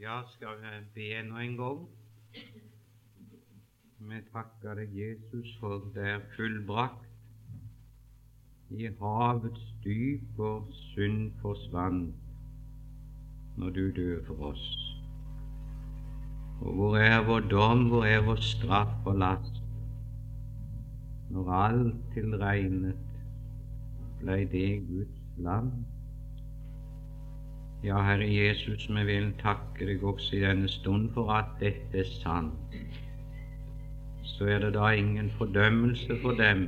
Ja, skal vi be ennå en gang? Vi takker deg, Jesus, for det er fullbrakt. I havets dyp og synd forsvant når du døde for oss. Og hvor er vår dom, hvor er vår straff og last? Når alt tilregnet blei det Guds land ja, Herre Jesus, vi vil takke deg også i denne stund for at dette er sant. Så er det da ingen fordømmelse for dem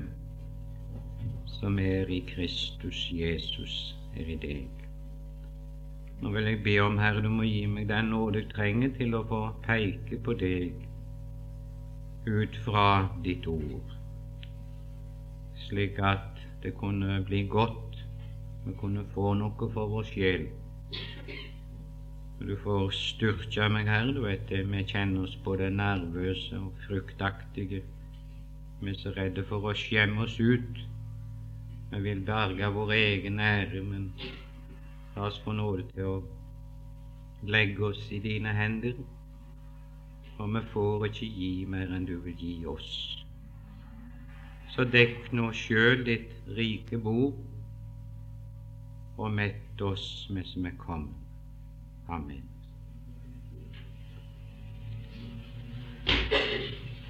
som er i Kristus Jesus, er i deg. Nå vil jeg be om, Herre, du må gi meg den nåde jeg trenger til å få peke på deg ut fra ditt ord, slik at det kunne bli godt, vi kunne få noe for vår sjel du får styrke meg, Herre. Du vet det, vi kjenner oss både nervøse og fryktaktige. Vi er så redde for å skjemme oss ut. Vi vil berge vår egen ære, men la oss få nåde til å legge oss i dine hender. For vi får ikke gi mer enn du vil gi oss. Så dekk nå sjøl ditt rike bord og mett oss mens vi er kommet. Amen.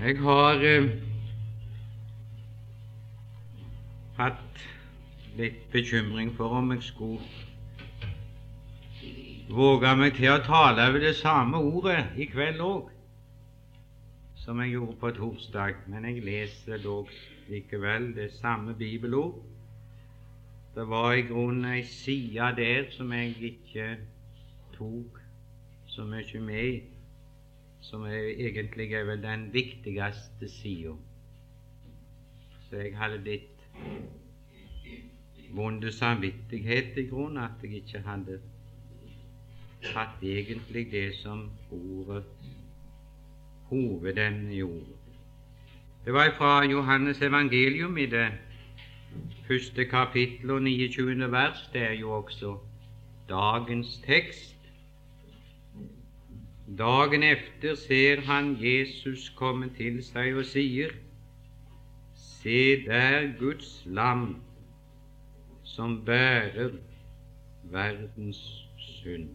Jeg har eh, hatt litt bekymring for om jeg skulle våge meg til å tale over det samme ordet i kveld òg, som jeg gjorde på torsdag, men jeg leser dog likevel det samme bibelord det var i grunnen ei side der som jeg ikke tok så mye med som er, egentlig er vel den viktigste sida. Så jeg hadde litt vond samvittighet i grunnen at jeg ikke hadde tatt egentlig det som ordet hovedemnet i. Det var fra Johannes evangelium i det første kapittel og 29. vers, det er jo også dagens tekst. Dagen efter ser han Jesus komme til seg og sier, Se der Guds lam som bærer verdens synd.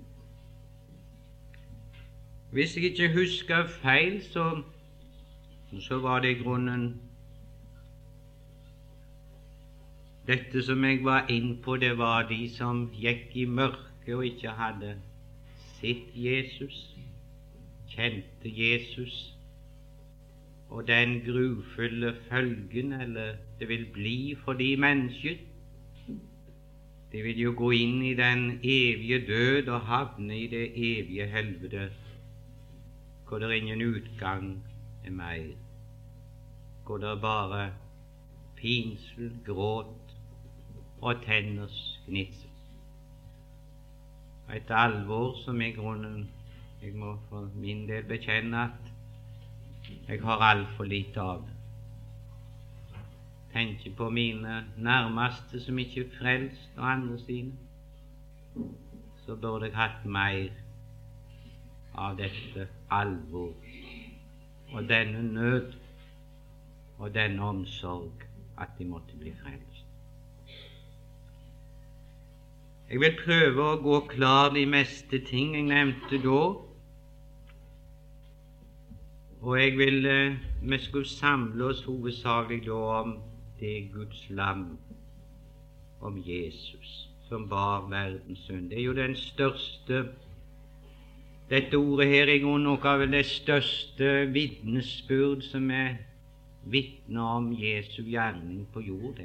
Hvis jeg ikke husker feil, så, så var det i grunnen Dette som jeg var inn på, det var de som gikk i mørket og ikke hadde sett Jesus, kjente Jesus, og den grufulle følgen eller det vil bli for de mennesker. De vil jo gå inn i den evige død og havne i det evige helvete, hvor det er ingen utgang er mer, hvor det er bare pinsel, gråt og tenners gnissel. Et alvor som i grunnen jeg må for min del bekjenne at jeg har altfor lite av det. Tenker på mine nærmeste som ikke er frelst, og andre sine, så burde jeg hatt mer av dette alvor og denne nød og denne omsorg at de måtte bli frelst. Jeg vil prøve å gå klar de meste ting jeg nevnte da. Og jeg vil eh, vi skulle samle oss hovedsakelig da om det Guds lam, om Jesus, som bar verdens synd. Det er jo den største Dette ordet her er noe av det største vitnesbyrd som er vitne om Jesu gjerning på jord.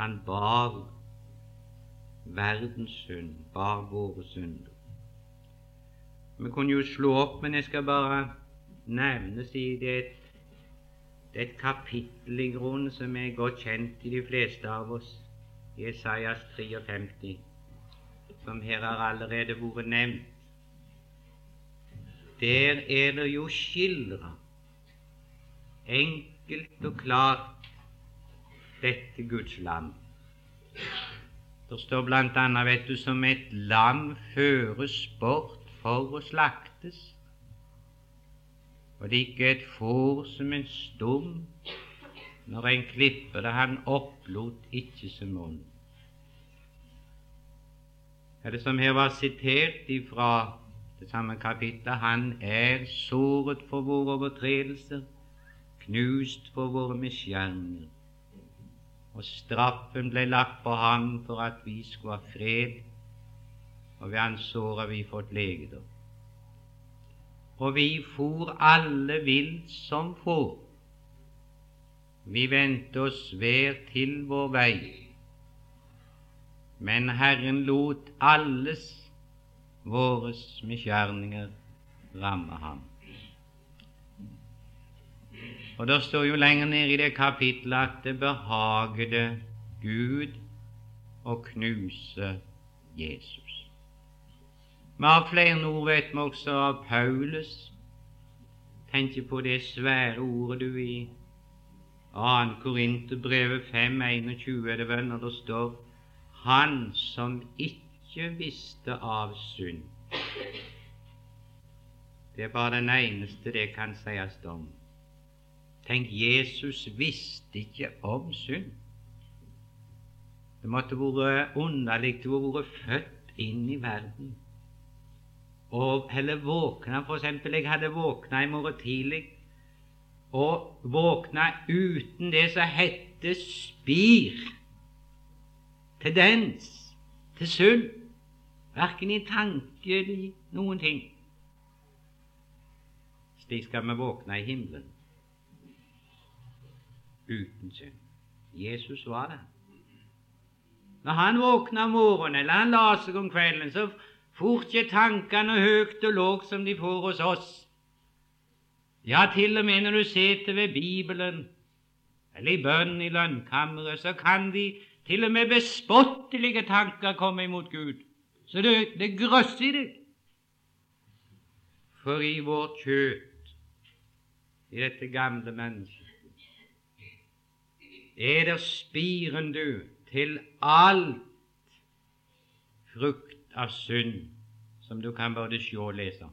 Han bar verdens synd, bar våre synder. Vi kunne jo slå opp, men jeg skal bare nevne i det det er et kapittel i grunnen som er godt kjent i de fleste av oss, Jesajas 53, som her har allerede vært nevnt. Der er det jo skildra enkelt og klart dette Guds land. Det står annet, vet du, som et lam føres bort for å slaktes, og det er ikke et får som en stum når en klipper det, han opplot ikke sin munn. Det som her var sitert ifra det samme kapittelet, han er såret for våre overtredelser, knust for våre misgjerninger. Og straffen ble lagt på ham for at vi skulle ha fred, og ved hans sår har vi fått legedom. Og vi for alle vilt som får. Vi vendte oss hver til vår vei, men Herren lot alles våres misgjerninger ramme ham. Og Det står jo lenger ned i det kapittelet at det behagede Gud å knuse Jesus. Vi har flere ord, vet vi også, av Paulus. Tenk på det svære ordet du i 2. Korinterbrevet 5.21 er det vel når det står Han som ikke visste av synd. Det er bare den eneste det kan sies om. Tenk, Jesus visste ikke om synd. Det måtte vært underlig å være født inn i verden. Og heller våkna eksempel, jeg hadde våkna i morgen tidlig og våkna uten det som heter spir, tendens til synd, verken i tanke eller noen ting. Slik skal vi våkne i himmelen uten synd. Jesus var det. Når han våkna om morgenen eller han la seg om kvelden, så for ikke tankene høyt og lågt som de får hos oss. Ja, til og med når du sitter ved Bibelen eller i bønn i lønnkammeret, så kan de til og med bespottelige tanker komme imot Gud. Så det, det grøsser i deg. For i vårt kjøtt, i dette gamle mennesket, er der spiren du til alt frukt av synd som du kan både se og lese.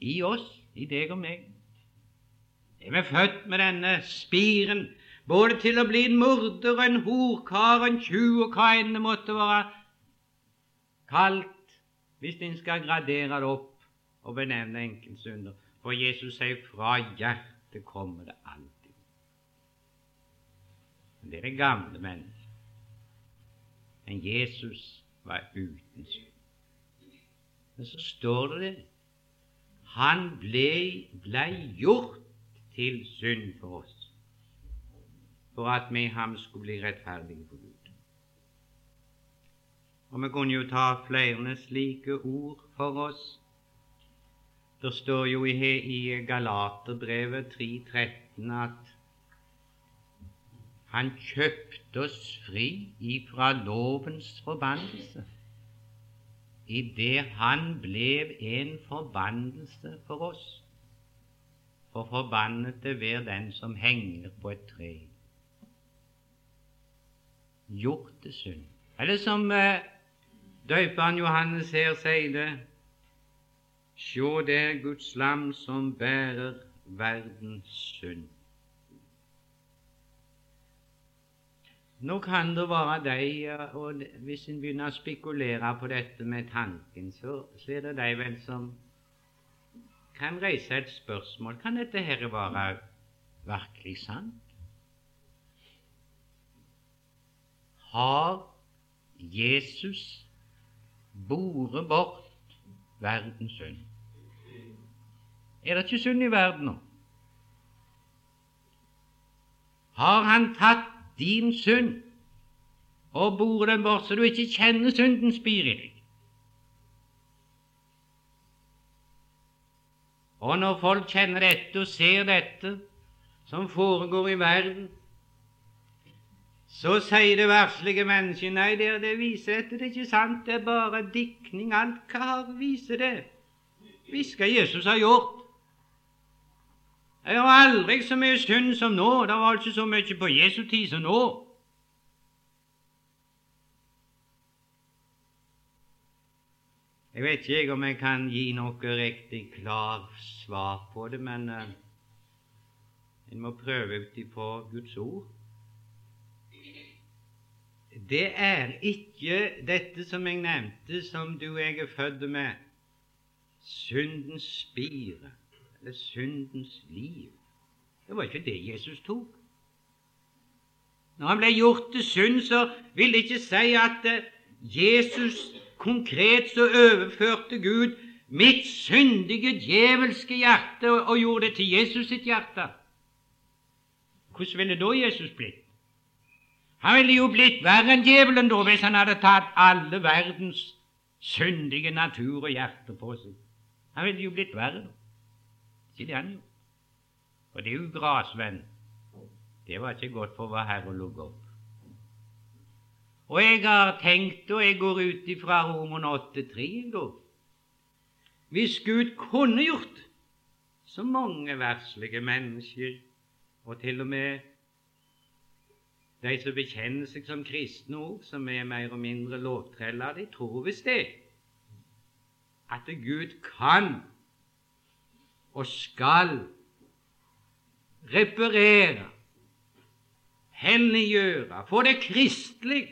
I oss, i deg og meg. Er vi født med denne spiren, både til å bli en morder, en horkar, en tjuv og hva enn det måtte være kalt, hvis en skal gradere det opp og benevne enkeltsynder. For Jesus sier fra hjertet kommer det alt. Det er det gamle mennesket. Men Jesus var uten synd. Men så står det det. han ble, ble gjort til synd for oss, for at vi ham skulle bli rettferdige for Gud. Og Vi kunne jo ta flere slike ord for oss. Det står jo i, i Galaterbrevet 3.13 at han kjøpte oss fri ifra lovens forbannelse idet han ble en forbannelse for oss. For forbannet det være den som henger på et tre. Gjort det synd. Eller som eh, døperen Johannes her sier det Sjå der Guds lam som bærer verdens synd. Nå kan det være de, og hvis en begynner å spekulere på dette med tanken, så, så er det de vel som kan reise et spørsmål Kan dette her være virkelig sant? Har Jesus boret bort verdens synd? Er det ikke synd i verden nå? Har han tatt din synd og bor den bort, så du ikke kjenner synden spir i deg. Og når folk kjenner dette og ser dette som foregår i verden, så sier det verslige mennesket nei, det, det viser dette, det er ikke sant, det er bare diktning. Alt hva viser det? Hva Jesus ha gjort? Det var aldri så mye synd som nå. Det var ikke så mye på Jesu tid som nå. Jeg vet ikke om jeg kan gi noe riktig klart svar på det, men uh, en må prøve ut ifra Guds ord. Det er ikke dette som jeg nevnte, som du og jeg er født med, syndens spire eller syndens liv. Det var ikke det Jesus tok. Når han ble gjort til synd, så vil det ikke si at eh, Jesus konkret så overførte Gud mitt syndige, djevelske hjerte og gjorde det til Jesus sitt hjerte. Hvordan ville da Jesus blitt? Han ville jo blitt verre enn djevelen da hvis han hadde tatt alle verdens syndige natur og hjerte på seg. Han ville jo blitt verre da. Ikke den. For. Det er jo grasvenn. Det var ikke godt for vår Herre lukke opp. Og jeg har tenkt, og jeg går ut ifra Roman 8,3 da Hvis Gud kunne gjort så mange verslige mennesker, og til og med de som bekjenner seg som kristne òg, som er mer og mindre lovtreller, de tror visst det, at Gud kan og skal reparere, helliggjøre, få det kristelig,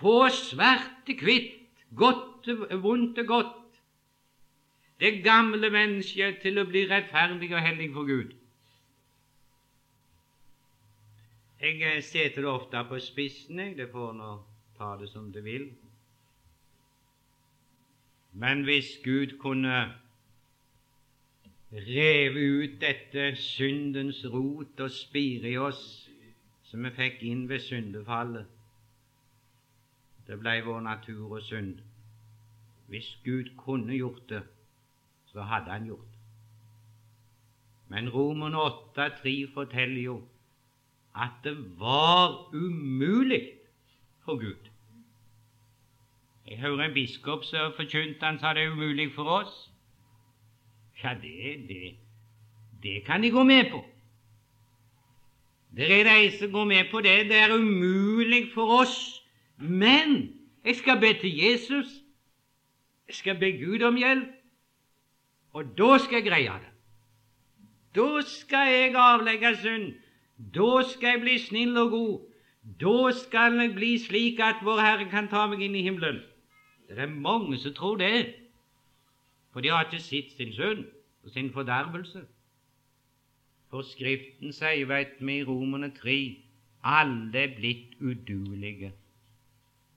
få svart til hvitt, godt vondt til godt, det gamle mennesket til å bli rettferdig og hellig for Gud. Jeg setter det ofte på spissen, jeg. Det får nå ta det som det vil. Men hvis Gud kunne reve ut dette syndens rot og spire i oss som vi fikk inn ved syndefallet. Det ble vår natur og synd. Hvis Gud kunne gjort det, så hadde Han gjort det. Men Roman 8,3 forteller jo at det var umulig for Gud. Jeg hører en biskop som forkynte han sa det er umulig for oss. Ja, det, det, det kan de gå med på. Det er de som går med på det. Det er umulig for oss. Men jeg skal be til Jesus. Jeg skal be Gud om hjelp. Og da skal jeg greie det. Da skal jeg avlegge synd. Da skal jeg bli snill og god. Da skal jeg bli slik at Vår Herre kan ta meg inn i himmelen. Det er mange som tror det for de har ikke sett sin sønn og sin fordervelse. For Skriften sier, veit vi i Romerne 3, alle er blitt uduelige.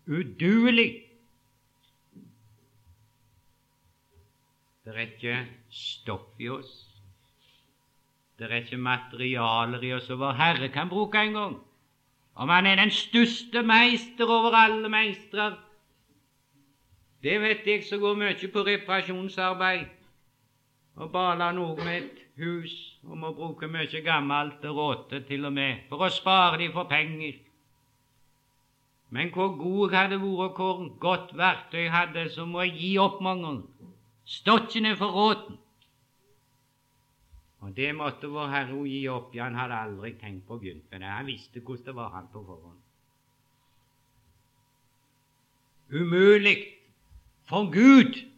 Uduelig! Det er ikke stoff i oss. Det er ikke materialer i oss som vår Herre kan bruke en gang. Om Han er den største meister over alle meistere, det vet jeg som går mye på reparasjonsarbeid og baler noe med et hus og må bruke mye gammelt og råte til og med for å spare de for penger. Men hvor god jeg hadde vært, hvor godt verktøy jeg hadde, så må jeg gi opp mange ganger. Stått ikke ned for råten. Og det måtte vår Herre gi opp. Ja, han hadde aldri tenkt på å begynne med det. Han visste hvordan det var, han på forhånd. Umulig for Gud.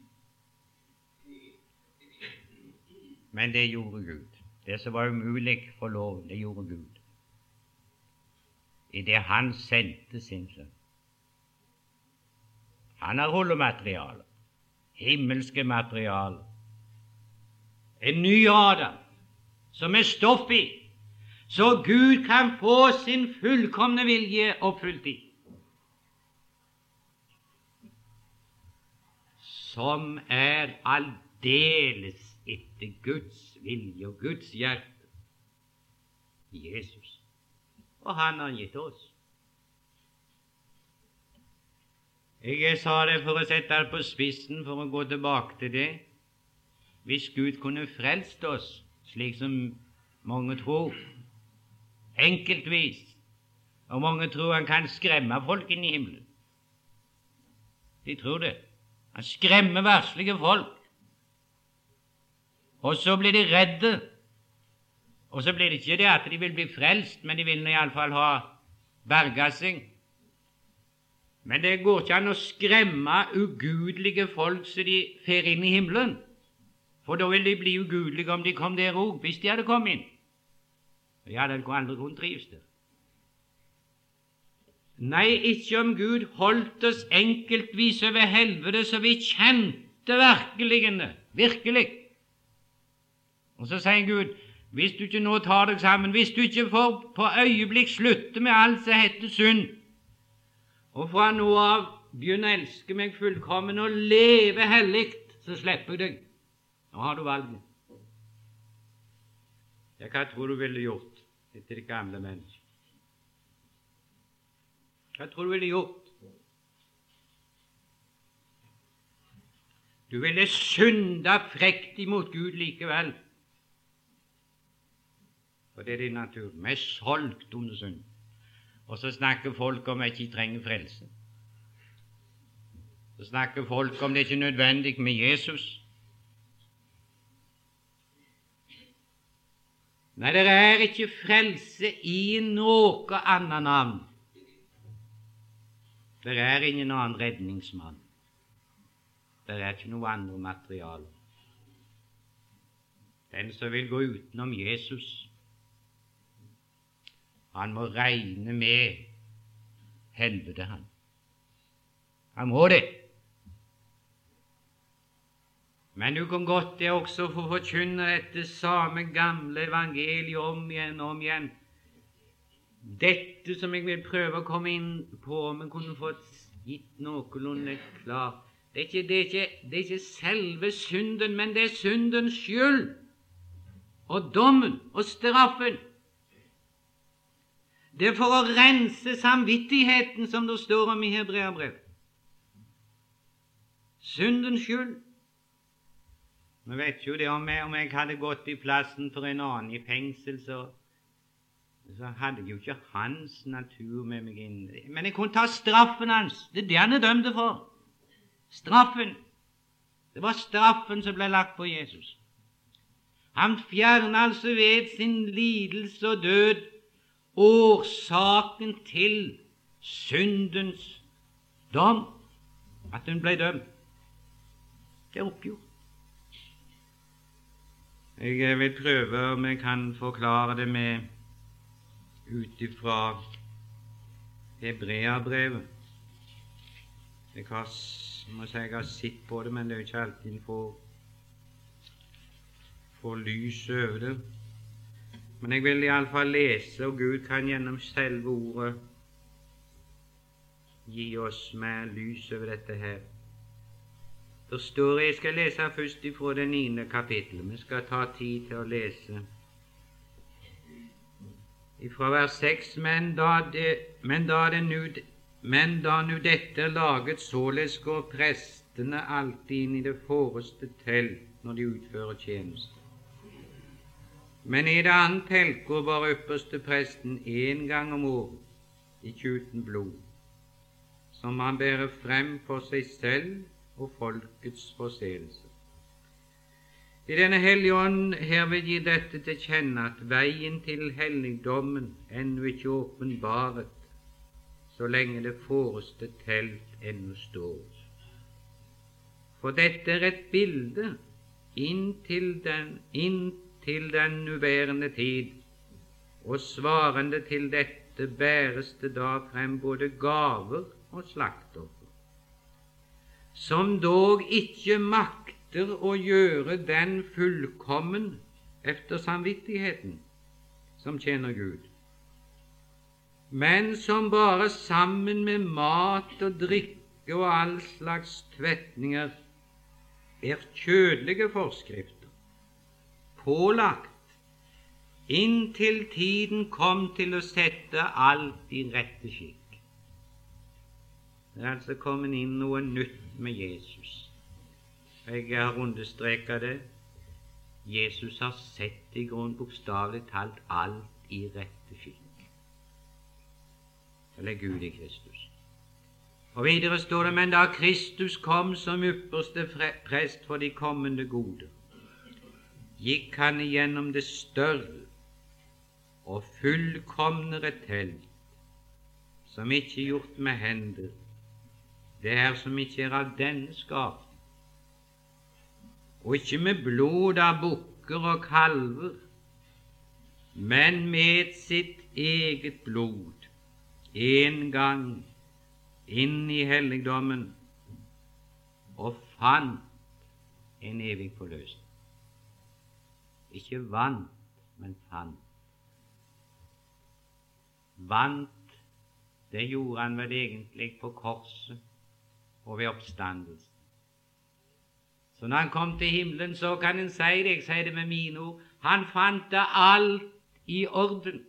Men det gjorde Gud. Det som var umulig for lov, det gjorde Gud. I det Han sendte sin sønn. Han har hullemateriale, himmelske materiale. En ny Adam som er stoff i, så Gud kan få sin fullkomne vilje oppfylt i. som er aldeles etter Guds vilje og Guds hjerte. Jesus. Og han har gitt oss. Jeg sa det for å sette det på spissen, for å gå tilbake til det. Hvis Gud kunne frelst oss, slik som mange tror, enkeltvis, og mange tror han kan skremme folk inn i himmelen De tror det. Han skremmer verslige folk. Og så blir de redde. Og så blir det ikke det at de vil bli frelst, men de vil iallfall ha berga seg. Men det går ikke an å skremme ugudelige folk så de fer inn i himmelen. For da ville de bli ugudelige om de kom der òg, hvis de hadde kommet inn. De hadde aldri kunnet trives der. Nei, ikke om Gud holdt oss enkeltvis over helvete så vi kjente virkelig virkelig. Og så sier Gud, hvis du ikke nå tar deg sammen, hvis du ikke får på øyeblikk slutte med alt som heter synd, og fra nå av begynner å elske meg fullkommen og leve hellig, så slipper jeg deg. Nå har du valget. Ja, hva tror du ville gjort etter det gamle mennesket? Hva tror du ville gjort? Du ville synda frekt imot Gud likevel. For det er din natur. Vi er solgt under synd. Og så snakker folk om at de ikke trenger frelse. Så snakker folk om det ikke er nødvendig med Jesus. Nei, det er ikke frelse i noe annet navn. Det er ingen annen redningsmann. Det er ikke noe andre materiale. Den som vil gå utenom Jesus, han må regne med helvete, han. Han må det. Men du kan godt det også få forkynne dette samme gamle evangeliet om igjen og om igjen. Dette som jeg vil prøve å komme inn på, om jeg kunne fått gitt noenlunde klart det er, ikke, det, det er ikke selve synden, men det er syndens skyld og dommen og straffen. Det er for å rense samvittigheten, som det står om i Hebreabrev. Syndens skyld. Vi vet jo det om jeg, om jeg hadde gått i plassen for en annen i fengsel, så, så hadde jeg jo ikke hans natur med meg inn. Men jeg kunne ta straffen hans. Det er det han er dømt for. Straffen. Det var straffen som ble lagt på Jesus. Han fjerna altså ved sin lidelse og død årsaken til syndens dom, at hun ble dømt. Det er oppgjort. Jeg vil prøve om jeg kan forklare det med ut ifra Hebreabrevet. Jeg har, må si jeg har sett på det, men det er jo ikke alltid en får, får lys over det. Men jeg vil iallfall lese, og Gud kan gjennom selve ordet gi oss mer lys over dette her. Det står Jeg skal lese først ifra det niende kapittelet. Vi skal ta tid til å lese fra vers 6.: Men da det, men da det nu, men da nu dette laget, således går prestene alltid inn i det forreste telt når de utfører tjeneste. Men i det annet telt går bare ypperste presten én gang om året, ikke uten blod, som han bærer frem for seg selv og folkets forseelse. I denne Hellige Ånd herved gir dette til kjenne at veien til helligdommen ennå ikke åpenbaret, så lenge det foreste telt ennå står. For dette er et bilde inntil den, inntil den nuværende tid, og svarende til dette bæres det da frem både gaver og slaktoffer som dog ikke makter å gjøre den fullkommen efter samvittigheten som tjener Gud, men som bare sammen med mat og drikke og all slags tvetninger er kjødelige forskrifter, pålagt inntil tiden kom til å sette alt i rette skikk. Det er altså kommet inn noe nytt med Jesus. Jeg har understreket det. Jesus har sett i grunn bokstavelig talt alt i rette skikk. Eller Gud i Kristus. Og Videre står det men da Kristus kom som ypperste prest for de kommende gode, gikk han igjennom det større og fullkomnere telt, som ikke er gjort med hender, det er som ikke er av denne skap, og ikke med blod av bukker og kalver, men med sitt eget blod en gang inn i helligdommen og fant en evig forløsning. Ikke vant, men fant. Vant, det gjorde han vel egentlig på korset og ved oppstandelsen. Så når han kom til himmelen, så kan en si det, jeg sier det med mine ord, han fant det alt i orden.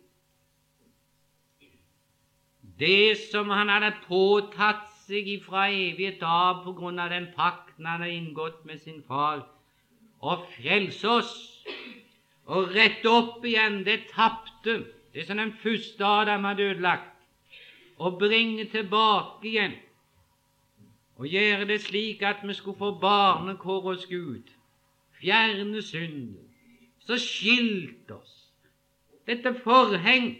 Det som han hadde påtatt seg ifra evighet av på grunn av den pakten han hadde inngått med sin far, å frelse oss og rette opp igjen det tapte, det som den første Adam hadde ødelagt, og bringe tilbake igjen og gjøre det slik at vi skulle få barnekår hos Gud, fjerne synden, så skilt oss. Dette forheng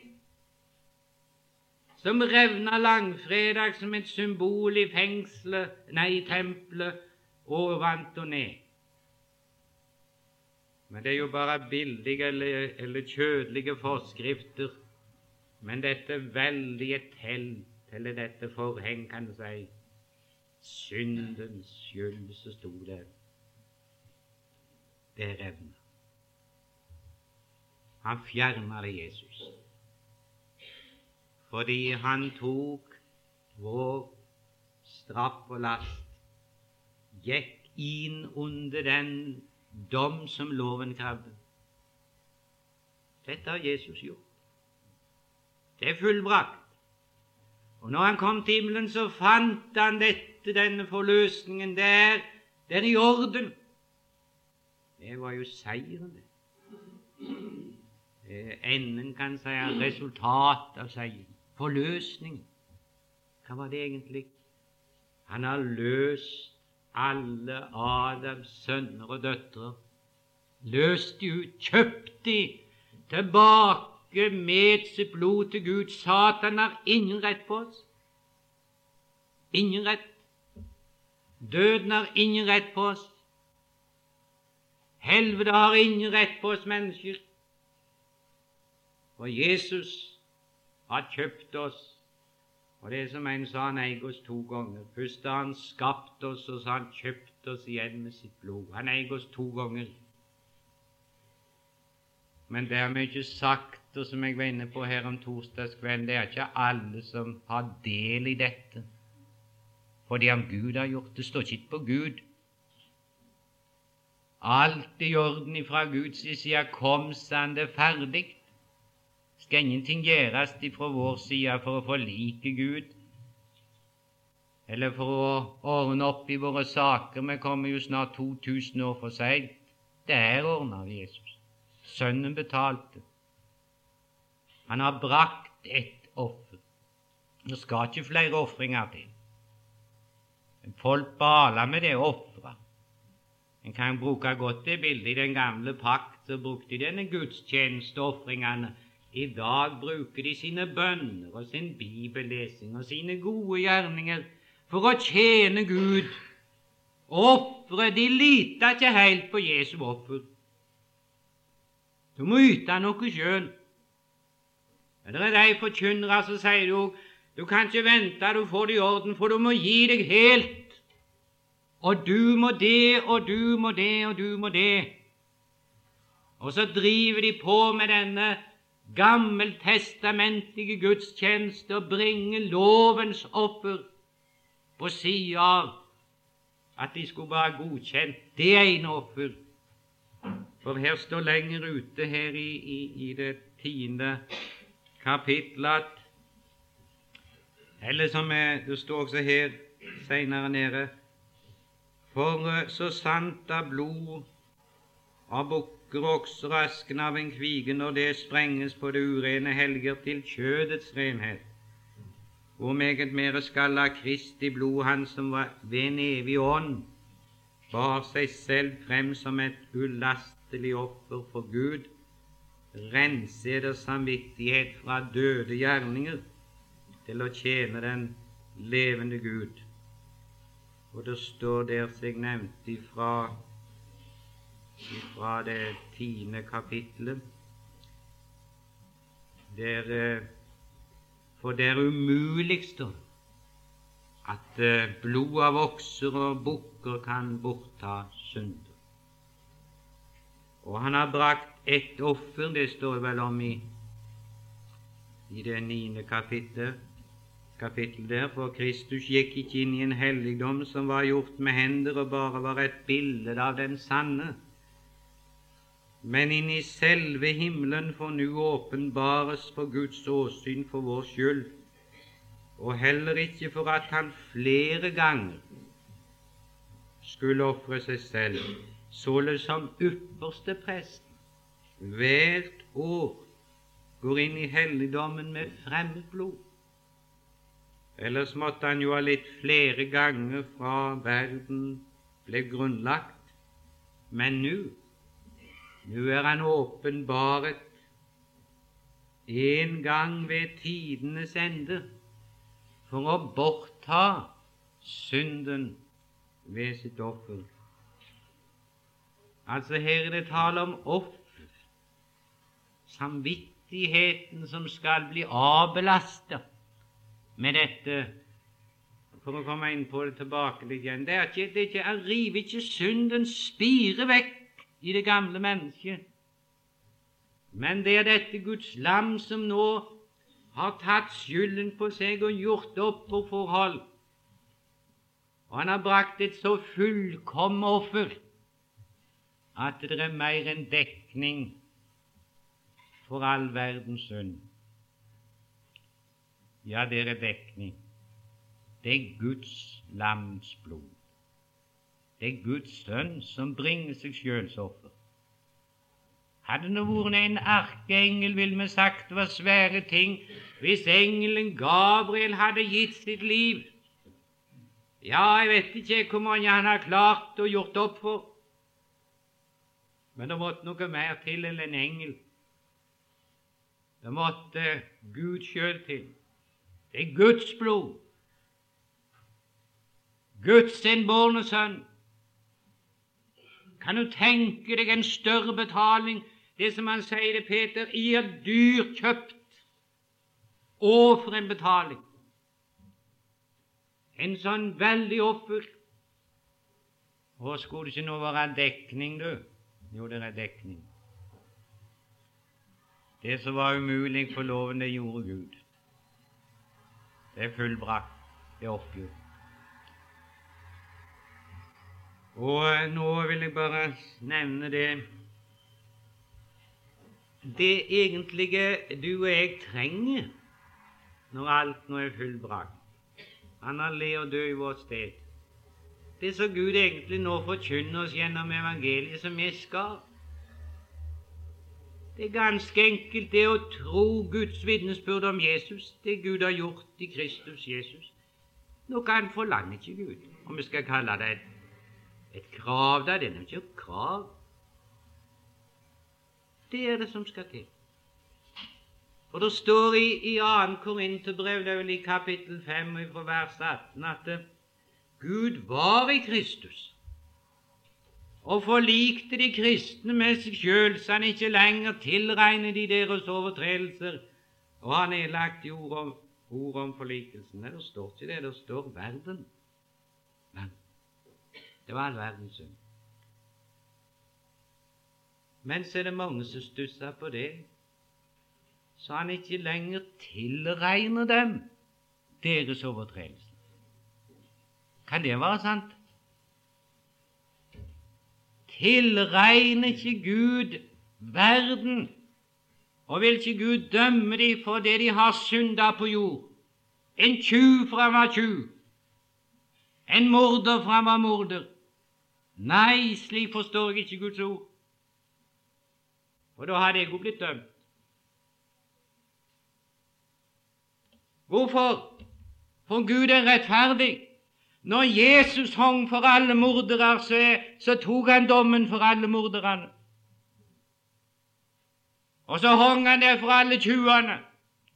som revna langfredag som et symbol i fengselet, nei, i tempelet, overvant og ned. Men det er jo bare billige eller, eller kjødelige forskrifter. Men dette veldige telt, eller dette forheng, kan du si, syndens skyld, så sto det det revna. Han fjerna det, Jesus, fordi han tok vår straff og last, gikk inn under den dom som loven krevde. Dette har Jesus gjort. Det er fullbrakt. Og når han kom til himmelen, så fant han dette etter denne forløsningen der, er i orden. Det var jo seieren, det. Enden kan si er resultat av seieren. Forløsning. Hva var det egentlig? Han har løst alle Adams sønner og døtre. Løst de ut, kjøpt de tilbake med sitt blod til Gud. Satan har ingen rett på oss. Ingen rett. Døden har ingen rett på oss. Helvete har ingen rett på oss mennesker. For Jesus har kjøpt oss. Og det er som en sa, han eier oss to ganger. Først da han skapte oss, og så har han kjøpt oss igjen med sitt blod. Han eier oss to ganger. Men det har vi ikke sagt, og som jeg var inne på her om torsdagskvelden, det er ikke alle som har del i dette fordi om Gud har gjort det, står ikke på Gud. Alt i orden ifra Guds side. Kom sann det ferdig. Skal ingenting gjøres ifra vår side for å forlike Gud, eller for å ordne opp i våre saker. Vi kommer jo snart 2000 år for seint. Det er ordna av Jesus. Sønnen betalte. Han har brakt ett offer. Det skal ikke flere ofringer til. Folk bala med det offeret. En kan bruke godt det bildet. I den gamle pakt så brukte de denne gudstjenesteofringene. I dag bruker de sine bønner og sin bibellesing og sine gode gjerninger for å tjene Gud. Offeret De lita ikke helt på Jesu offer. Du må yte noe sjøl. Det er de forkynnere som sier du du kan ikke vente du får det i orden, for du må gi deg helt. Og du må det, og du må det, og du må det. Og så driver de på med denne gammeltestamentlige gudstjeneste og bringer lovens offer på sida av at de skulle bare godkjent det ene offer. For her står lenger ute her i, i, i det tiende kapittelet at eller som er, det står også her seinere nede For eh, så sant av blod av bukker okser og asken av en kvige når det sprenges på det urene, helger til kjødets renhet. Hvor meget mere skal la Kristi blod, Han som var ved en evig ånd, bar seg selv frem som et ulastelig offer for Gud, rense eder samvittighet fra døde gjerninger til å tjene den levende Gud. Og det står der som jeg nevnte ifra, ifra det tiende kapittelet der, eh, For det er umuligst at eh, blod av okser og bukker kan bortta synder. Og han har brakt ett offer, det står vel om i, i det niende kapittelet, kapittel der, for Kristus gikk ikke inn i en helligdom som var gjort med hender og bare var et bilde av den sanne, men inn i selve himmelen for nu åpenbares for Guds åsyn for vår skyld, og heller ikke for at han flere ganger skulle ofre seg selv, således som ypperste prest hvert år går inn i helligdommen med fremmed blod. Ellers måtte han jo ha litt flere ganger fra verden ble grunnlagt. Men nå, nå er han åpenbaret en gang ved tidenes ende for å bortta synden ved sitt offer. Altså her er det tale om offer samvittigheten som skal bli avbelastet med dette For å komme inn på det tilbake litt igjen det er ikke, det er ikke, Han river ikke syndens spire vekk i det gamle mennesket, men det er dette Guds lam som nå har tatt skylden på seg og gjort opp for forhold. Og han har brakt et så fullkomment offer at det er mer enn dekning for all verdens synd. Ja, dere er dekning. Det er Guds lams blod. Det er Guds sønn som bringer seg sjøls offer. Hadde det vært en arkeengel, ville vi sagt det var svære ting hvis engelen Gabriel hadde gitt sitt liv. Ja, jeg vet ikke hvor mange han har klart og gjort opp for, men det måtte noe mer til enn en engel. Det måtte Gud sjøl til. Det er Guds blod. Guds innbårne sønn. Kan du tenke deg en større betaling, det som han sier til Peter, i er dyrt kjøpt. Å, for en betaling! En sånn veldig offer. Å, skulle det ikke nå være dekning, du? Jo, det er dekning. Det som var umulig for loven, det gjorde Gud. Det er fullbrakt, det er oppgjort. Og eh, nå vil jeg bare nevne det Det egentlige du og jeg trenger når alt nå er fullbrakt. Han har le og dø i vårt sted. Det som Gud egentlig nå forkynner oss gjennom evangeliet, som vi skal. Det er ganske enkelt det å tro Guds vitnesbyrd om Jesus, det Gud har gjort i Kristus Jesus. Noe han forlanger ikke Gud, om vi skal kalle det et, et krav. Det er ikke et krav. Det er det som skal til. For det står i, i 2. Korinterbrev, er i kapittel 5 fra vers 18, at Gud var i Kristus og forlikte de kristne med seg sjøl, så han ikke lenger tilregner de deres overtredelser, og har nedlagt ord om, ord om forlikelsen. Nei, det står ikke det, det står verden. Men det var all verdens synd. Men så er det mange som stusser på det, så han ikke lenger tilregner dem deres overtredelser. Kan det være sant? Tilregner ikke Gud verden, og vil ikke Gud dømme dem for det de har synda på jord. En tjuv for han var tjuv, en morder for han var morder. Nei, slik forstår jeg ikke Guds ord. for da hadde jeg jo blitt dømt. Hvorfor? For Gud er rettferdig. Når Jesus hang for alle mordere, så, så tok han dommen for alle morderne. Og så hang han der for alle tjuvene.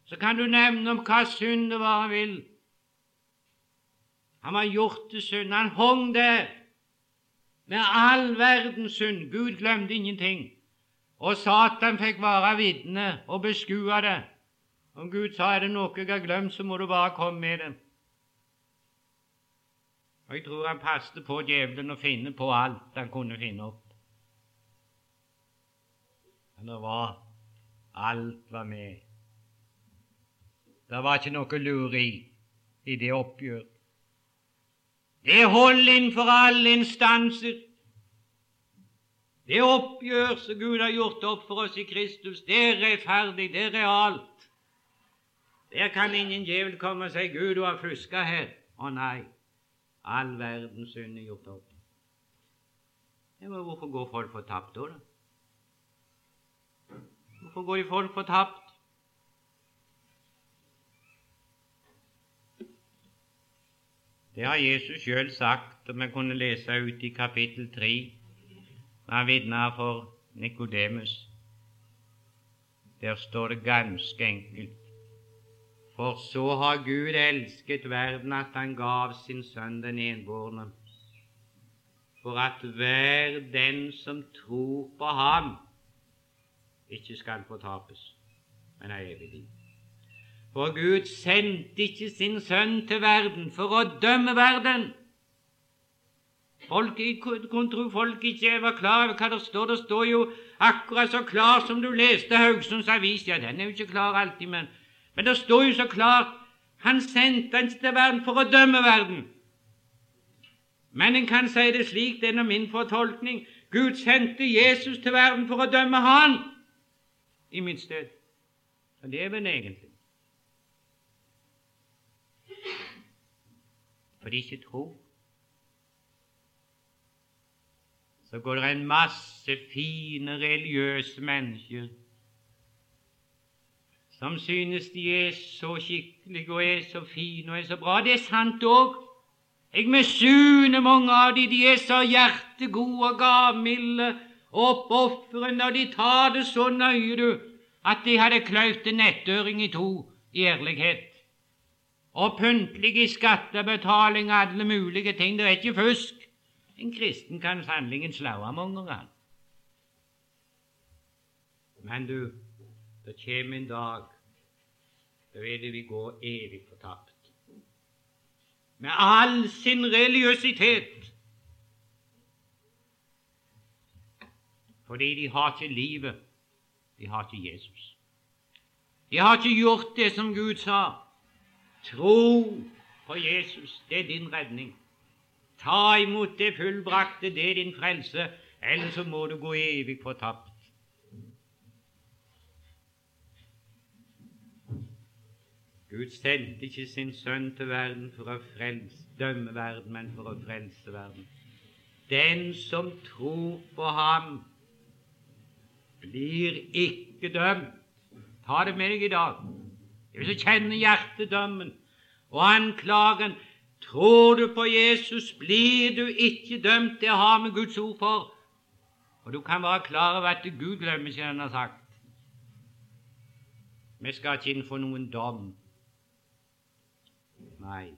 Så kan du nevne om hva synd det var han vil. Han var gjort til synd. Han hang der med all verdens synd. Gud glemte ingenting. Og Satan fikk være vitne og beskue det. Om Gud sa er det noe jeg har glemt, så må du bare komme med det. Og Jeg tror han passet på djevelen å finne på alt han kunne finne opp. Men det var alt var med. Det var ikke noe luri i det oppgjør. Det holder innenfor alle instanser. Det oppgjør som Gud har gjort opp for oss i Kristus, det er rettferdig, det er realt. Der kan ingen djevel komme og si 'Gud, du har fuska her'. Å nei. All verdens synd er gjort opp. Ja, men hvorfor går folk fortapt da? da? Hvorfor går de folk fortapt? Det har Jesus sjøl sagt, og vi kunne lese ut i kapittel 3, når han vitna for Nikodemus. Der står det ganske enkelt for så har Gud elsket verden at han gav sin sønn den enbårne, for at hver den som tror på ham, ikke skal fortapes, men er evig liv. For Gud sendte ikke sin sønn til verden for å dømme verden. Folk, kunne tro folk ikke var klar over hva det står. Det står jo akkurat så klar som du leste Haugesunds Avis. Ja, den er jo ikke klar alltid, men men det står jo så klart han sendte han til verden for å dømme verden. Men en kan si det slik, det er min fortolkning Gud sendte Jesus til verden for å dømme han i mitt sted. Og det er vel egentlig For de ikke tror. Så går det en masse fine religiøse mennesker som synes de er så skikkelige og er så fine og er så bra. Det er sant òg. Jeg misunner mange av de, De er så hjertegode og gavmilde og oppofrende, og de tar det så nøye, du, at de hadde kløyvd en nettøring i to i ærlighet. Og pyntlige i skattebetaling og alle mulige ting. Det er ikke fusk. En kristen kan sannelig slå mange ganger. Men du, det kommer en dag da vil vi gå evig fortapt. Med all sin religiøsitet. Fordi de har ikke livet, de har ikke Jesus. De har ikke gjort det som Gud sa. Tro på Jesus, det er din redning. Ta imot det fullbrakte, det er din frelse, ellers så må du gå evig fortapt. Gud sendte ikke sin sønn til verden for å frelse, dømme verden, men for å frelse verden. Den som tror på ham, blir ikke dømt. Ta det med deg i dag. Hvis vil kjenne hjertedømmen og anklagen. Tror du på Jesus, blir du ikke dømt. Det har vi Guds ord for. Og du kan være klar over at Gud glemmer ikke det han har sagt. Vi skal ikke inn for noen dom. Nei,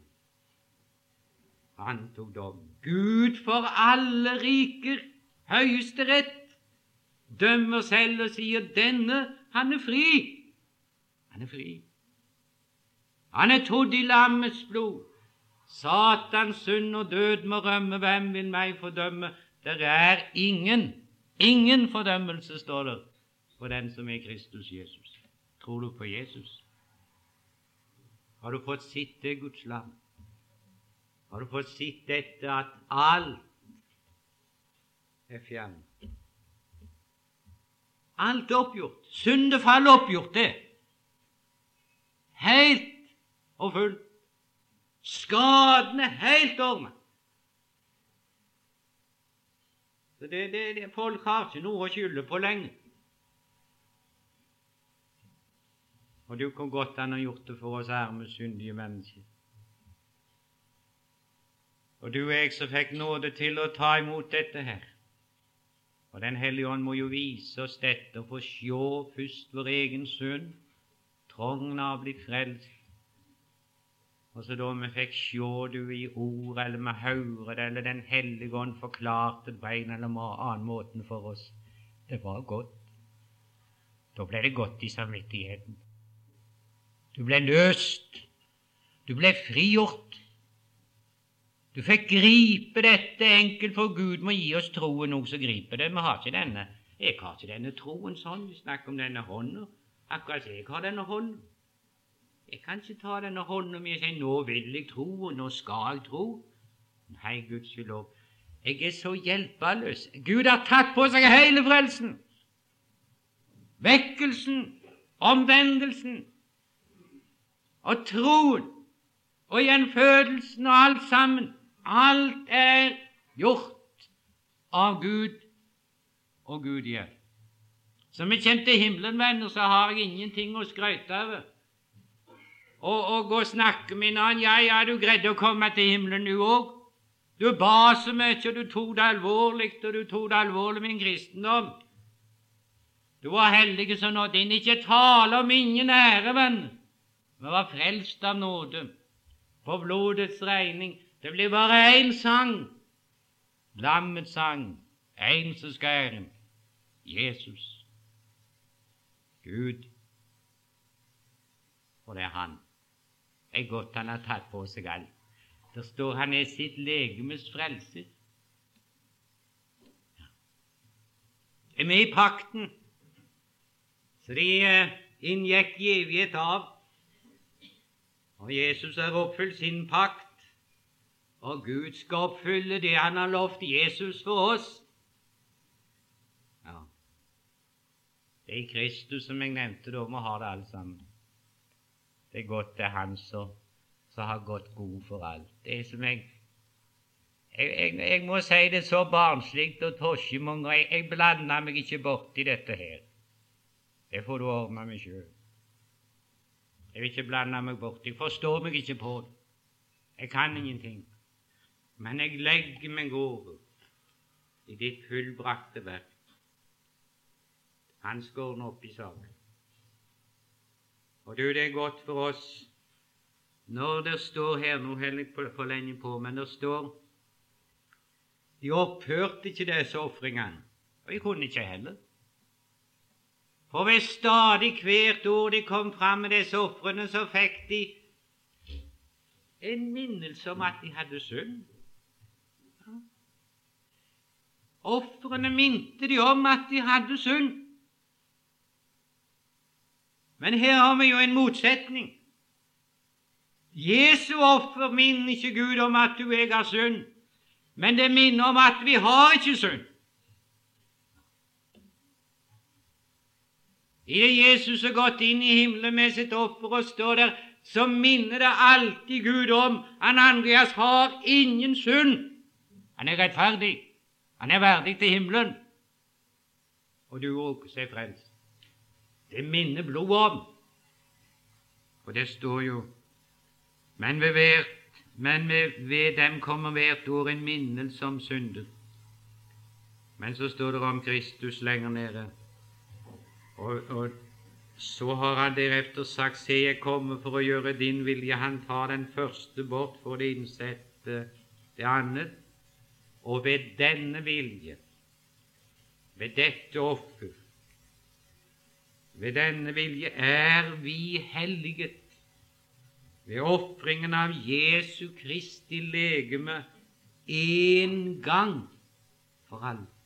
han tok dom. Gud for alle riker, Høyesterett, dømmer selv og sier denne, han er fri. Han er fri. Han er trodd i lammets blod. Satans synd og død må rømme, hvem vil meg fordømme? Det er ingen, ingen fordømmelse, står det, for den som er Kristus Jesus. Tror du på Jesus? Har du fått sitte Guds lam? Har du fått sitte dette at alt er fjernet? Alt er oppgjort. Syndefall er oppgjort, det. Helt og fullt. Skadene helt ordna. Det, det, det, Folk har ikke noe å skylde på lenger. Og du, hvor godt han har gjort det for oss arme, syndige mennesker. Og du og jeg som fikk nåde til å ta imot dette her. Og Den hellige ånd må jo vise oss dette og få sjå først vår egen synd, trangen av å bli frelst, Og så da vi fikk sjå du i ord, eller vi høre det, eller Den hellige ånd forklarte på en eller annen måte for oss, det var godt. Da ble det godt i samvittigheten. Du ble løst. Du ble frigjort. Du fikk gripe dette enkelt, for Gud må gi oss troen noe så griper det. Vi har ikke denne. Jeg har ikke denne troen sånn. Vi snakker om denne hånda. Akkurat jeg har denne hånda. Jeg kan ikke ta denne hånda mi og si 'nå vil jeg tro', og 'nå skal jeg tro'. Nei, Guds lov. Jeg er så hjelpeløs. Gud har tatt på seg hele frelsen. Vekkelsen, omvendelsen og troen og gjenfødelsen og alt sammen. Alt er gjort av Gud og Gud gjør. Som kommer til himmelen, venner, så har jeg ingenting å skryte av. og, og gå og snakke med en annen. Ja, ja, du greide å komme til himmelen, du òg. Du ba så mye, og du tok det alvorlig, og du tok det alvorlig en kristendom. Du var heldig som nådde inn. Ikke tale om ingen ære, venn. Vi var frelst av nåde, på blodets regning. Det blir bare én sang, lammets sang, én som skal æren. Jesus. Gud. For det er Han. Det er godt han har tatt på seg alt. Der står han er sitt legemes frelse. Det er med i pakten, så de eh, inngikk i evighet av. Og Jesus har oppfylt sin pakt, og Gud skal oppfylle det han har lovt Jesus for oss. Ja. Det er Kristus som jeg nevnte, da må ha det alle sammen. Det er godt det er Han som, som har gått god for alt. Det er som jeg jeg, jeg, jeg må si det så barnslig og tosjemonger. Jeg, jeg blander meg ikke borti dette her. Det får du ordne meg sjøl. Jeg vil ikke blande meg bort. Jeg forstår meg ikke på det. Jeg kan ingenting. Men jeg legger meg over i ditt fullbrakte verk. Han skal ordne opp i saken. Og du, det er godt for oss når det står her Nå holder jeg for lenge på, men det står De opphørte ikke disse ofringene, og jeg kunne ikke heller. For ved stadig hvert år de kom fram med disse ofrene, så fikk de en minnelse om at de hadde synd. Ofrene minte de om at de hadde synd. Men her har vi jo en motsetning. Jesu offer minner ikke Gud om at du og jeg har synd, men det minner om at vi har ikke synd. Idet Jesus har gått inn i himmelen med sitt offer og står der, så minner det alltid Gud om at Andreas har ingen synd. Han er rettferdig. Han er verdig til himmelen. Og du òg sier frelst. Det minner blodet om. Og det står jo Men ved, hvert, men ved, dem kommer hvert år en minnelse om synder. Men så står det om Kristus lenger nede. Og, og så har han derefter sagt, Se, jeg kommer for å gjøre din vilje. Han tar den første bort for å innsette det annet. Og ved denne vilje, ved dette offer, ved denne vilje er vi helliget ved ofringen av Jesu Kristi legeme én gang for alle.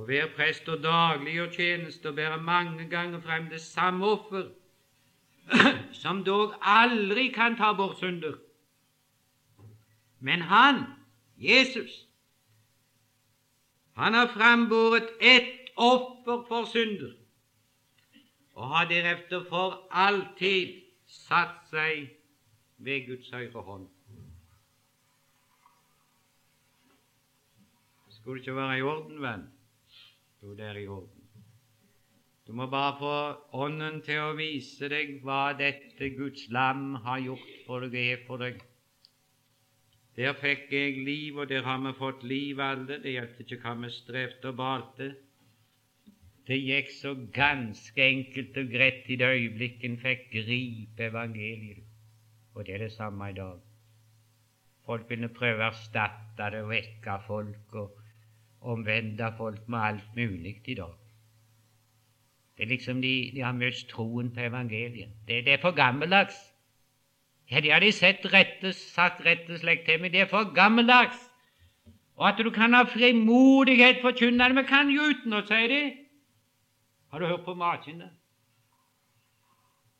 Og hver prest og daglig gjør tjeneste og bærer mange ganger frem det samme offer, som dog aldri kan ta bort synder. Men han, Jesus, han har frambåret ett offer for synder, og har deretter for alltid satt seg ved Guds høyre hånd. Skulle det ikke være i orden, venn? Jo, det i orden. Du må bare få Ånden til å vise deg hva dette Guds lam har gjort for deg, er for deg. Der fikk jeg liv, og der har vi fått liv alle. Det hjalp ikke hva vi strevde og balte. Det gikk så ganske enkelt og greit i det øyeblikket en fikk gripe evangeliet. Og det er det samme i dag. Folk vil prøve å erstatte det og vekke folk og omvende folk med alt mulig i dag. Det er liksom de, de har mist troen på evangeliet. Det, det er for gammeldags. Ja, det har de sett rette, sagt retteslekt til, meg. det er for gammeldags. Og at du kan ha frimodighet forkynne det, men kan jo utenat, sier det. Har du hørt på maken?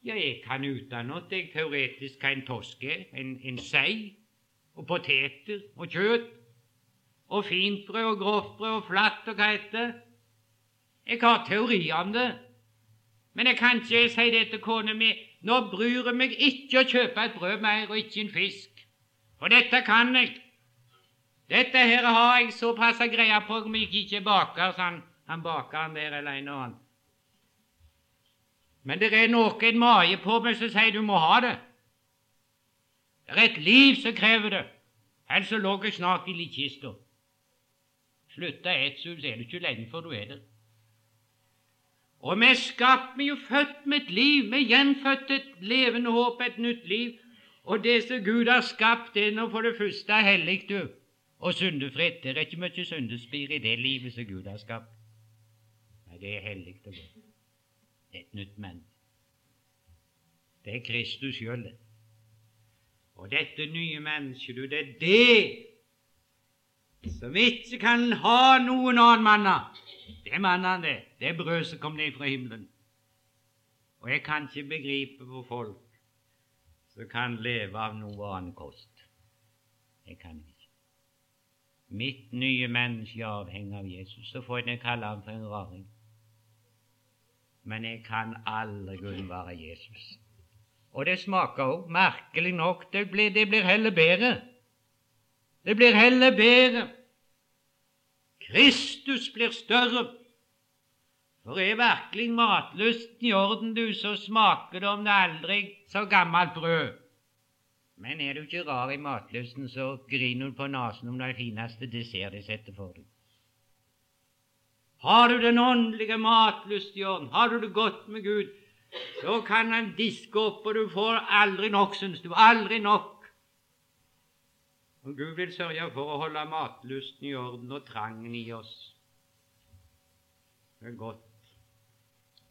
Ja, jeg kan utenat. Jeg teoretisk hva en toske en, en sei, og poteter og kjøtt, og fintbrød og grovtbrød og flatt og hva heter Jeg har teori om det, men jeg kan ikke si det til kona mi. Nå bryr jeg meg ikke å kjøpe et brød mer og ikke en fisk, for dette kan jeg. Dette her har jeg såpass greie på om jeg ikke baker, sånn. Han baker han der eller en og annen. Men det er noe en mage på meg som sier du må ha det. Det er et liv som krever det, ellers lå jeg snart i likkista. Slutta et, så er du ikke lenge før du er der. Og vi er skapt, vi er jo født med et liv, vi er gjenfødt et levende håp, et nytt liv. Og det som Gud har skapt, det er nå for det første hellig, du og syndefritt. Det er ikke mye syndespir i det livet som Gud har skapt. Nei, det er hellig og godt. Det er et nytt menneske. Det er Kristus sjøl, det. Og dette nye mennesket, du, det er det som ikke kan ha noen annen manna. Det er mannen, det. Det er brød som kom ned fra himmelen. Og jeg kan ikke begripe hvor folk som kan leve av noe annen kost. Jeg kan ikke. Mitt nye menneske er avhengig av Jesus. Så får jeg kalle ham for en raring. Men jeg kan aldri unnvære Jesus. Og det smaker òg, merkelig nok, det blir, det blir heller bedre. Det blir heller bedre. Kristus blir større. For er virkelig matlysten i orden, du, så smaker det om det aldri så gammelt brød. Men er du ikke rar i matlysten, så griner du på nesen om det fineste dessert de setter for deg. Har du den åndelige matlyst i orden, har du det godt med Gud, så kan Han diske opp, og du får aldri nok, syns du. Aldri nok. Og Gud vil sørge for å holde matlysten i orden og trangen i oss. Det er godt.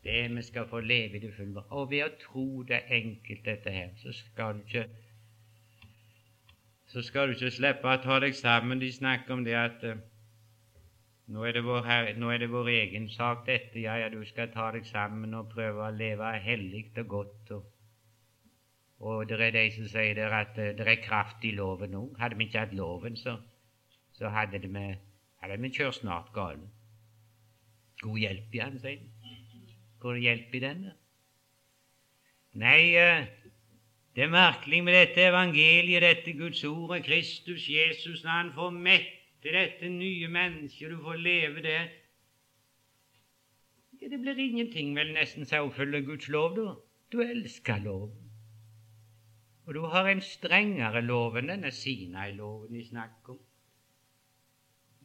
Det vi skal få leve i det fulle. Og ved å tro det enkelt, dette her, så skal du ikke så skal du ikke slippe å ta deg sammen. De snakker om det at uh, nå, er det vår, nå er det vår egen sak, dette. Ja, ja, du skal ta deg sammen og prøve å leve hellig og godt. Og, og det er de som sier der at uh, det er kraft i loven nå. Hadde vi ikke hatt loven, så, så hadde, det med, hadde vi kjørt snart gale. God hjelp i den, sier de. God hjelp i den? Nei, uh, det er merkelig med dette evangeliet, dette Guds ord, og Kristus Jesus, når han får mette dette nye mennesket, du får leve det. Ja, Det blir ingenting vel nesten så å følge Guds lov, da. Du elsker loven. Og du har en strengere lov enn denne Sinai-loven de snakker om.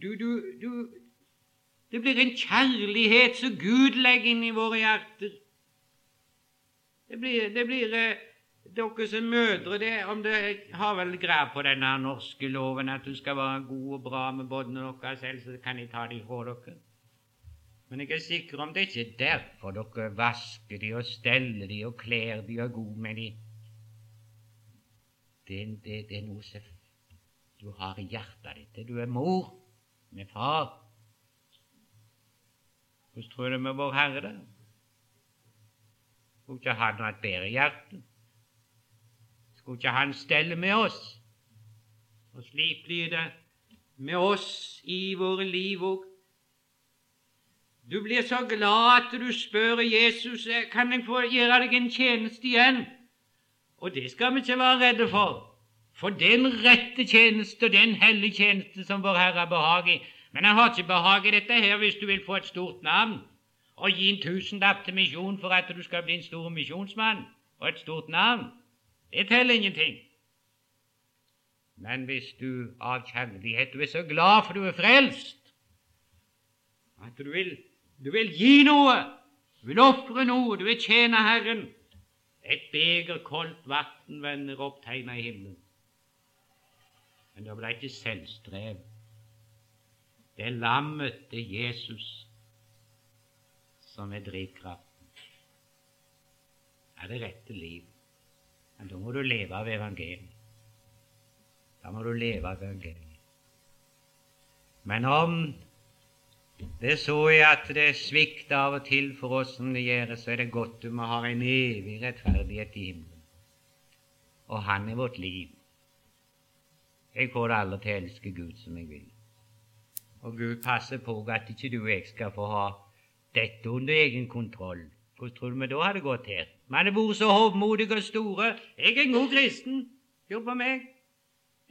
Du, du, du, det blir en kjærlighet som Gud legger inn i våre hjerter. Det blir, det blir eh, dere som mødre, det, om det har vel greie på denne norske loven, at du skal være god og bra med båndene deres, selv, så kan jeg ta dem fra dere. Men jeg er sikker om det ikke er derfor dere vasker de og steller de og kler de og er gode med de. Det, det, det er noe som du har i hjertet ditt. Du er mor med far. Hvordan tror du med Vår Herre, det? Skulle ikke han ha et bedre hjerte? Skulle ikke Han stelle med oss? Og slik blir det med oss i våre liv òg. Du blir så glad at du spør Jesus kan jeg få gjøre deg en tjeneste igjen. Og det skal vi ikke være redde for. For den rette tjeneste, den hellige tjeneste som vår Herre har behag i. Men han har ikke behag i dette her hvis du vil få et stort navn og gi en tusenlapp til misjon for at du skal bli en stor misjonsmann og et stort navn. Det teller ingenting. Men hvis du av kjærlighet du er så glad for du er frelst, at du vil, du vil gi noe, du vil ofre noe, du vil tjene Herren, Et beger koldt vann vender opp tegna i himmelen. Men det ble ikke selvstrev. Det er lammet, er Jesus, som er drivkraften. Er det rette liv. Men da må du leve av evangeliet. Da må du leve av evangeliet. Men om det så jeg at det svikter av og til for oss som det gjør, så er det godt om vi har en evig rettferdighet i himmelen. Og Han er vårt liv. Jeg får det aldri til å elske Gud som jeg vil. Og Gud passer på at ikke du og jeg skal få ha dette under egen kontroll. Hvordan tror du vi da hadde gått her? Vi hadde vært så hovmodige og store. Jeg er en god kristen. Hør på meg.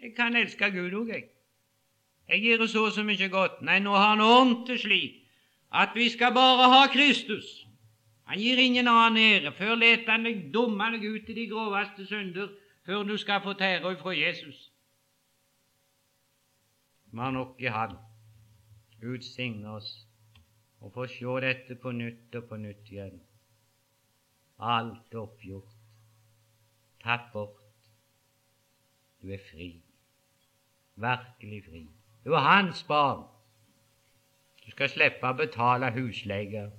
Jeg kan elske Gud òg, jeg. Jeg gjør så så mye godt. Nei, nå har han ordnet det slik at vi skal bare ha Kristus. Han gir ingen annen ære. Før leter han deg dumme deg ut i de groveste synder, før du skal få tære ifra Jesus. Vi har nok i Han. Gud signe oss og få se dette på nytt og på nytt igjen. Alt oppgjort, tatt bort. Du er fri, virkelig fri. Du er hans barn. Du skal slippe å betale husleie.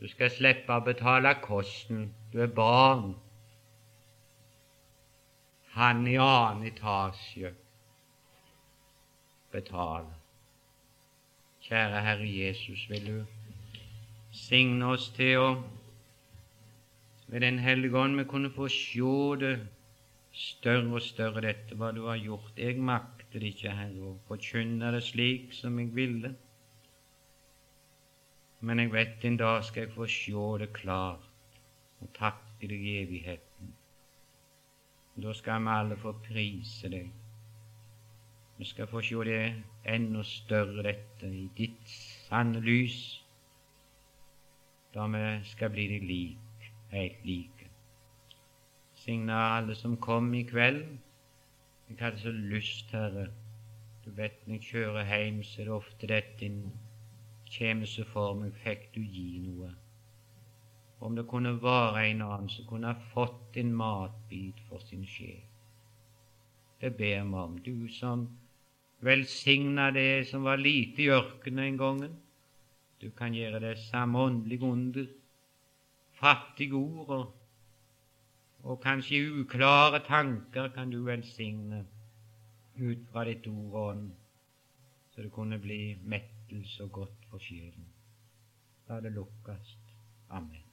Du skal slippe å betale kosten. Du er barn. Han i annen etasje betale. Kjære Herre Jesus, vil du signe oss til å ved Den hellige ånd vi kunne få se det større og større, dette hva du har gjort. Jeg makter det ikke, Herre, å forkynne det slik som jeg ville. Men jeg vet en dag skal jeg få se det klart og takke deg i evigheten. Da skal vi alle få prise deg. Vi skal få se det enda større, dette, i ditt sanne lys, da vi skal bli deg lik, helt like. Signa alle som kom i kveld. Jeg hadde så lyst, Herre. Du vet når jeg kjører hjem, så er det ofte dette en kommer så for meg, fikk du gi noe? Om det kunne være en annen som kunne ha fått en matbit for sin sjel. Det ber vi om, du som Velsigna det som var lite i ørkenen en gangen. Du kan gjøre det samme åndelige under. Fattige ord og, og kanskje uklare tanker kan du velsigne ut fra ditt ord og ånd, så det kunne bli mettelse og godt for sjelen. La det lukkes. Amen.